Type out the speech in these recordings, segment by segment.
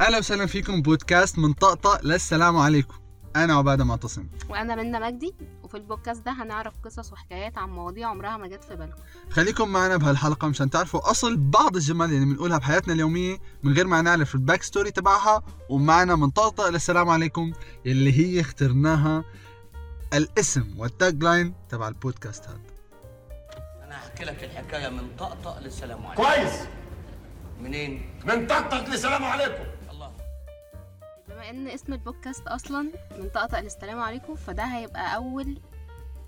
أهلا وسهلا فيكم بودكاست من طقطق للسلام عليكم. أنا عبادة معتصم. وأنا منى مجدي وفي البودكاست ده هنعرف قصص وحكايات عن مواضيع عمرها ما جت في بالكم. خليكم معنا بهالحلقة مشان تعرفوا أصل بعض الجمل اللي بنقولها بحياتنا اليومية من غير ما نعرف ال backstory تبعها. ومعنا من طقطق للسلام عليكم اللي هي اخترناها الاسم وال tagline تبع البودكاست هذا. أنا هحكي لك الحكاية من طقطق للسلام عليكم. كويس. منين؟ من طقطق لسلام عليكم. إن اسم البودكاست أصلا من طقطق للسلام عليكم فده هيبقى أول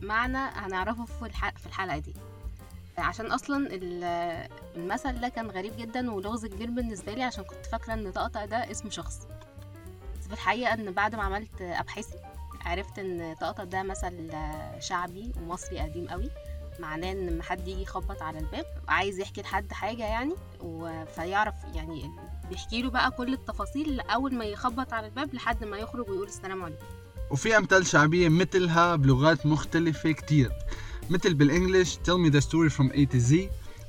معنى هنعرفه في الح- في الحلقة دي. عشان أصلا ال- المثل ده كان غريب جدا ولغز كبير بالنسبة لي عشان كنت فاكرة إن طقطق ده اسم شخص. بس في الحقيقة إن بعد ما عملت أبحاثي عرفت إن طقطق ده مثل شعبي ومصري قديم قوي معناه إن لما حد يجي يخبط على الباب عايز يحكي لحد حاجة يعني فيعرف يعني بيحكي له بقى كل التفاصيل اول ما يخبط على الباب لحد ما يخرج ويقول السلام عليكم. وفي أمثال شعبية مثلها بلغات مختلفة كتير. مثل بالإنجلش tell me the story from A to Z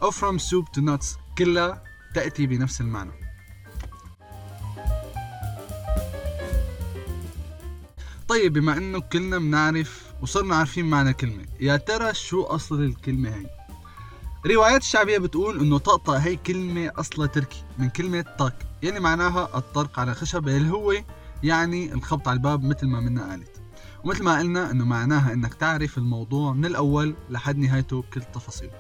أو from soup to nuts كلها تأتي بنفس المعنى. طيب بما إنه كلنا بنعرف وصرنا عارفين معنى كلمة يا ترى شو أصل الكلمة هي؟ روايات الشعبية بتقول إنه طقطق هي كلمة اصلها تركي من كلمة طق يعني معناها الطرق على خشب اللي هو يعني الخبط على الباب مثل ما منا قالت. ومثل ما قلنا إنه معناها إنك تعرف الموضوع من الأول لحد نهايته بكل تفاصيله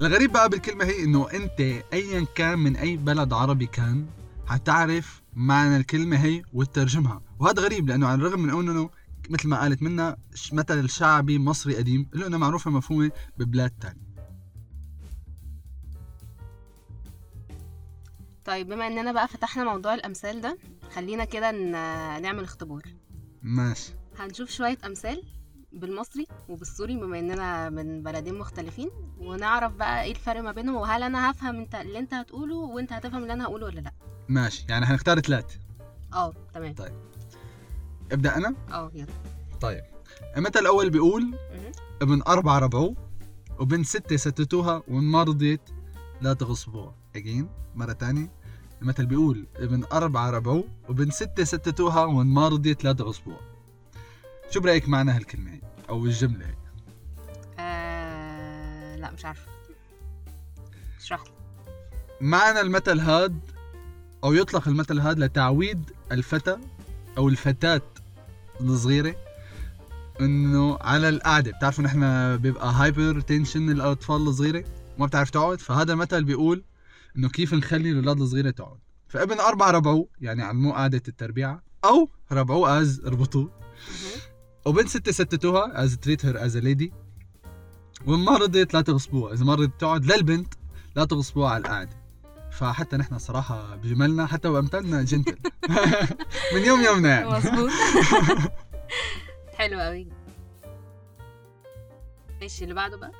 الغريب بقى بالكلمة هي إنه أنت ايا كان من أي بلد عربي كان حتعرف معنى الكلمة هي وتترجمها وهذا غريب لأنه على الرغم من أنه مثل ما قالت منا مثل شعبي مصري قديم انه معروفة مفهومة ببلاد تانية. طيب بما إننا بقى فتحنا موضوع الأمثال ده خلينا كده نعمل اختبار. ماشي. هنشوف شوية أمثال بالمصري وبالسوري بما إننا من بلدين مختلفين ونعرف بقى إيه الفرق ما بينهم وهل أنا هفهم أنت اللي أنت هتقوله وأنت هتفهم اللي أنا هقوله ولا لأ. ماشي يعني حنختار ثلاثة. آه تمام. ابدأ أنا؟ آه يلا. طيب. المثل الأول بيقول. ابن أربعة ربعوه وبنت ستة ستتوها وإن ما رضيت لا تغصبوها. أجين؟ مرة تانية. المثل بيقول ابن أربعة ربعوه وبنت ستة ستتوها وإن ما رضيت لا تغصبوها. شو برأيك معنى هالكلمة هي؟ أو الجملة هي؟ آه... لا مش عارفة. اشرح معنى المثل هاد أو يطلق المثل هاد لتعويد الفتى أو الفتاة الصغيرة إنه على القعدة. بتعرفوا نحن بيبقى hypertension الأطفال الصغيرة؟ ما بتعرف تقعد؟ فهذا المثل بيقول إنه كيف نخلي الأولاد الصغيرة تقعد. فابن أربعة ربعوه يعني علموه قعدة التربيعة أو ربعوه as مهم. وبنت ستة ستتوها as treat her as lady وإن ما رضيت لا تغصبوها. إذا ما رضيت تقعد للبنت لا تغصبوها على القعدة. فحتى نحن صراحة بجملنا حتى وأمثالنا جنتل. من يوم يومنا يعني مظبوط. حلو قوي ماشي اللي بعده بقى؟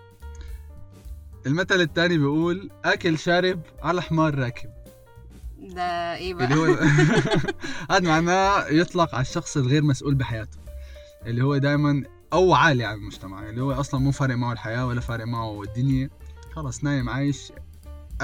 المثل الثاني بيقول أكل شارب على حمار راكب. ده إيه بقى؟ اللي هو هذا معناه يطلق على الشخص الغير مسؤول بحياته. اللي هو دائما أو عالي على المجتمع اللي هو أصلا مو فارق معه الحياة ولا فارق معه الدنيا. خلص نايم عايش.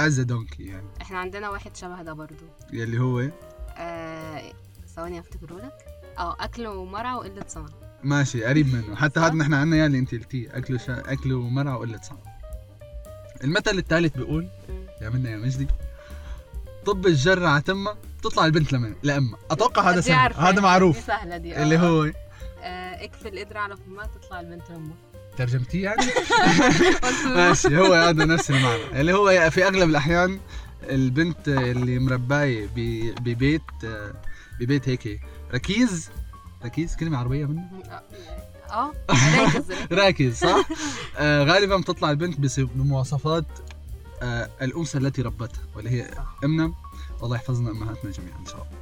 as donkey يعني. إحنا عندنا واحد شبه ده برضو. اللي هو آه، ثواني افتكره لك. آه اكل ومرع وقلة صنع ماشي قريب منه. حتى هذا نحن عندنا اللي انت قلتيه. أكله شا... أكله ومرع وقلة صنع المثل الثالث بيقول. يا منا يا مجدي طب الجر على تمه تطلع البنت لمن لأمة. أتوقع هذا دي سهل. هذا دي معروف. دي آه. اللي هو آه، اكفي القدرة على فمها تطلع البنت لامها ترجمتيه يعني؟ ماشي هو هذا نفس المعنى. اللي هو في أغلب الأحيان البنت اللي مربايه ب- ببيت ببيت هيك ركيز؟ ركيز؟ كلمة عربية منه؟ آه راكز راكز. راكز صح؟ آه غالبا بتطلع البنت بمواصفات آه الأنثى التي ربتها واللي هي أمنا. الله يحفظنا أمهاتنا جميعا إن شاء الله.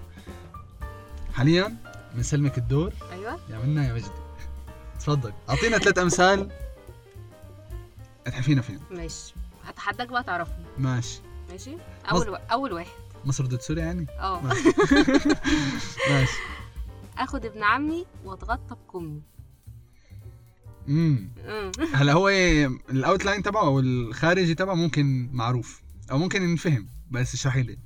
حاليا بنسلمك الدور. أيوه. يا منا يا مجدي. تفضل. أعطينا ثلاث أمثال. تحفينا فيهم ماشي. هتحداك بقى تعرفهم. ماشي. ماشي؟ أول و... أول واحد. مصر ضد سوريا يعني؟ آه. ماشي. ماشي. آخد ابن عمي واتغطى بكمي. امم مم. هلا هو ال outline تبعه أو الخارجي تبعه ممكن معروف أو ممكن ينفهم بس اشرحي لي.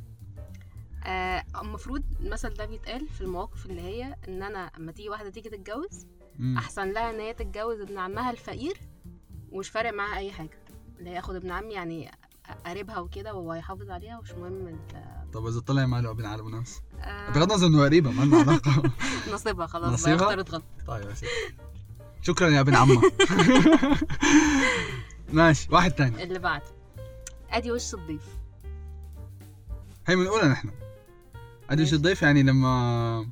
آه، المفروض المثل ده بيتقال في المواقف اللي هي إن أنا اما تيجي واحدة تيجي تتجوز مم. أحسن لها إن هي تتجوز ابن عمها الفقير ومش فارق معاها أي حاجة. اللي هي اخد ابن عمي يعني قريبها وكده وهو هيحافظ عليها ومش مهم ال- طب إذا طلع ماله ابن عالم وناس آه، بغض النظر إنه قريبة ما لنا علاقة؟ نصيبها خلاص بقى نصيبها؟ اختارت غلط طيب يا سيدي شكرا يا ابن عمه ماشي واحد تاني. اللي بعد. أدي وش الضيف. هي بنقولها نحن. ادري شو ماشي. الضيف يعني لما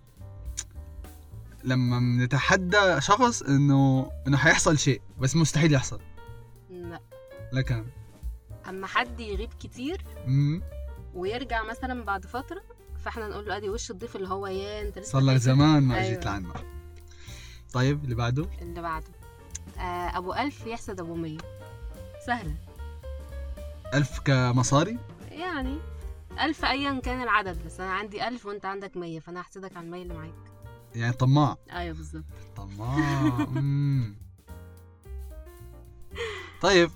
لما بنتحدى شخص إنه إنه حيحصل شيء بس مستحيل يحصل. لا. لكن أما حد يغيب كتير مم. ويرجع مثلا بعد فترة فإحنا نقول له أدي وش الضيف اللي هو يا أنت لسه صار لك؟ زمان ما أيوة. أجيت لعنا طيب اللي بعده؟ اللي بعده. آه أبو ألف يحسد أبو مية سهلة. ألف كمصاري؟ يعني ألف أيا كان العدد بس أنا عندي ألف وأنت عندك مية فأنا هحسدك على المية اللي معاك. يعني طماع. أيوه بالظبط. طماع. طيب.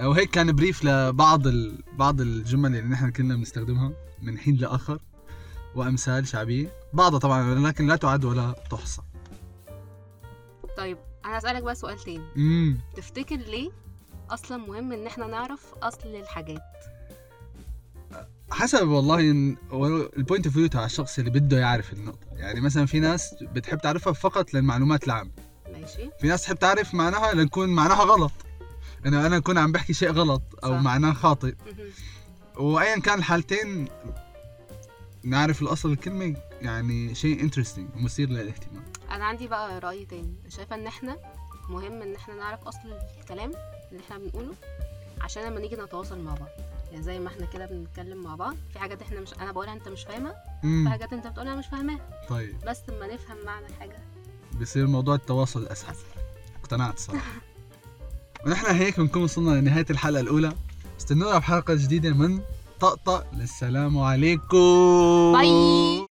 وهيك كان brief لبعض ال... بعض الجمل اللي نحن كنا بنستخدمها من حين لآخر وأمثال شعبية. بعضها طبعا لكن لا تعد ولا تحصى. طيب أنا هسألك بقى سؤال تاني. امم تفتكر ليه أصلا مهم إن إحنا نعرف أصل الحاجات؟ حسب والله ال point of view تاع الشخص اللي بده يعرف النقطة. يعني مثلا في ناس بتحب تعرفها فقط للمعلومات العامة. ماشي. في ناس تحب تعرف معناها لنكون معناها غلط. إنه أنا أكون عم بحكي شيء غلط أو صح. معناه خاطئ. وايا كان الحالتين نعرف الأصل الكلمة يعني شيء انترستنج مثير للاهتمام. أنا عندي بقى رأي تاني. شايفة إن إحنا مهم إن إحنا نعرف أصل الكلام اللي إحنا بنقوله عشان لما نيجي نتواصل مع بعض. يعني زي ما إحنا كده بنتكلم مع بعض في حاجات إحنا مش أنا بقولها أنت مش فاهمها في حاجات أنت بتقولها أنا مش فاهماها طيب. بس لما نفهم معنى الحاجة. بصير موضوع التواصل أسهل. اقتنعت الصراحه ونحن هيك بنكون وصلنا لنهاية الحلقة الأولى. استنونا بحلقة جديدة من طقطق. للسلام عليكم. باي.